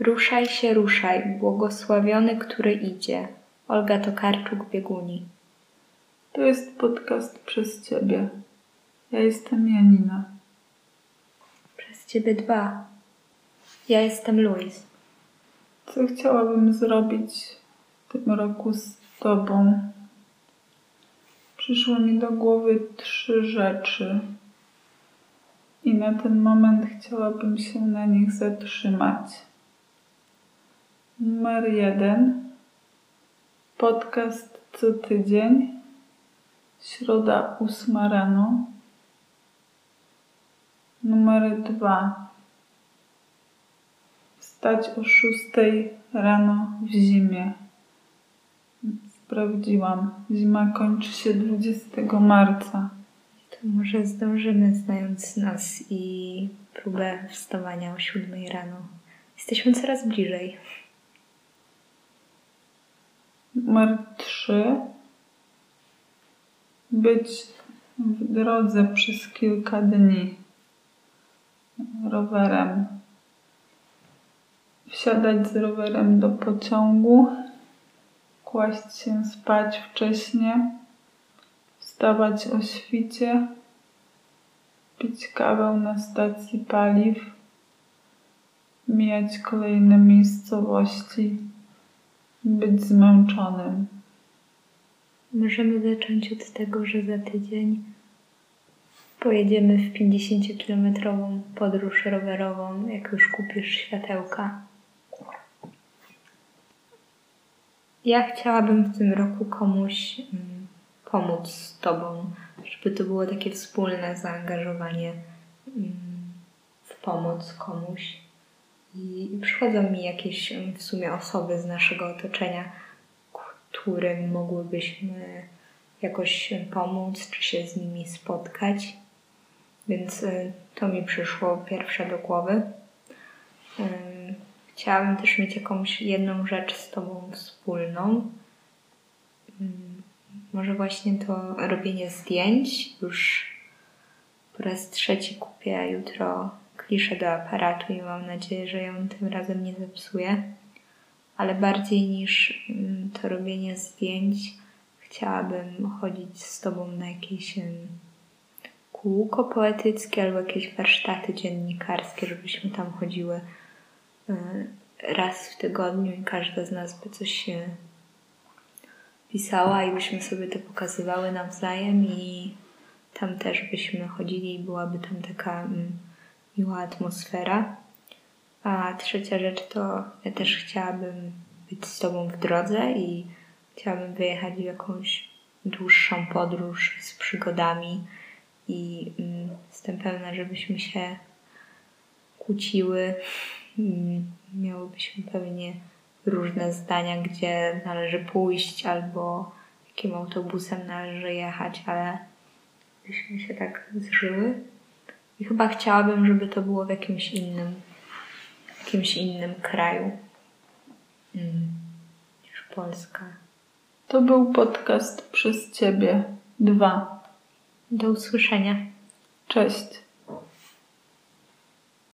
Ruszaj się, ruszaj, błogosławiony, który idzie. Olga Tokarczuk-Bieguni. To jest podcast przez Ciebie. Ja jestem Janina. Przez Ciebie dwa. Ja jestem Luis. Co chciałabym zrobić w tym roku z Tobą? Przyszły mi do głowy trzy rzeczy. I na ten moment chciałabym się na nich zatrzymać. Numer jeden. Podcast co tydzień. Środa ósma rano. Numer dwa. Wstać o szóstej rano w zimie. Sprawdziłam. Zima kończy się 20 marca. To może zdążymy, znając nas i próbę wstawania o siódmej rano. Jesteśmy coraz bliżej. Numer 3. Być w drodze przez kilka dni. Rowerem. Wsiadać z rowerem do pociągu, kłaść się spać wcześnie, wstawać o świcie, pić kawę na stacji paliw, mijać kolejne miejscowości być zmęczonym. Możemy zacząć od tego, że za tydzień pojedziemy w 50-kilometrową podróż rowerową, jak już kupisz światełka. Ja chciałabym w tym roku komuś mm, pomóc z Tobą, żeby to było takie wspólne zaangażowanie mm, w pomoc komuś. I przychodzą mi jakieś w sumie osoby z naszego otoczenia, którym mogłybyśmy jakoś pomóc, czy się z nimi spotkać. Więc y, to mi przyszło pierwsze do głowy. Chciałabym też mieć jakąś jedną rzecz z Tobą wspólną. Może właśnie to robienie zdjęć. Już po raz trzeci kupię jutro kliszę do aparatu i mam nadzieję, że ją tym razem nie zepsuję. Ale bardziej niż mm, to robienie zdjęć, chciałabym chodzić z Tobą na jakieś kółko poetyckie albo jakieś warsztaty dziennikarskie, żebyśmy tam chodziły y, raz w tygodniu i każda z nas by coś się pisała i byśmy sobie to pokazywały nawzajem i tam też byśmy chodzili i byłaby tam taka mm, miła atmosfera. A trzecia rzecz to ja też chciałabym być z Tobą w drodze i chciałabym wyjechać w jakąś dłuższą podróż z przygodami i mm, jestem pewna, żebyśmy się kłóciły. Mm, miałybyśmy pewnie różne zdania, gdzie należy pójść albo jakim autobusem należy jechać, ale byśmy się tak zżyły. I chyba chciałabym, żeby to było w jakimś innym, jakimś innym kraju mm, niż Polska. To był podcast przez Ciebie. Dwa. Do usłyszenia. Cześć.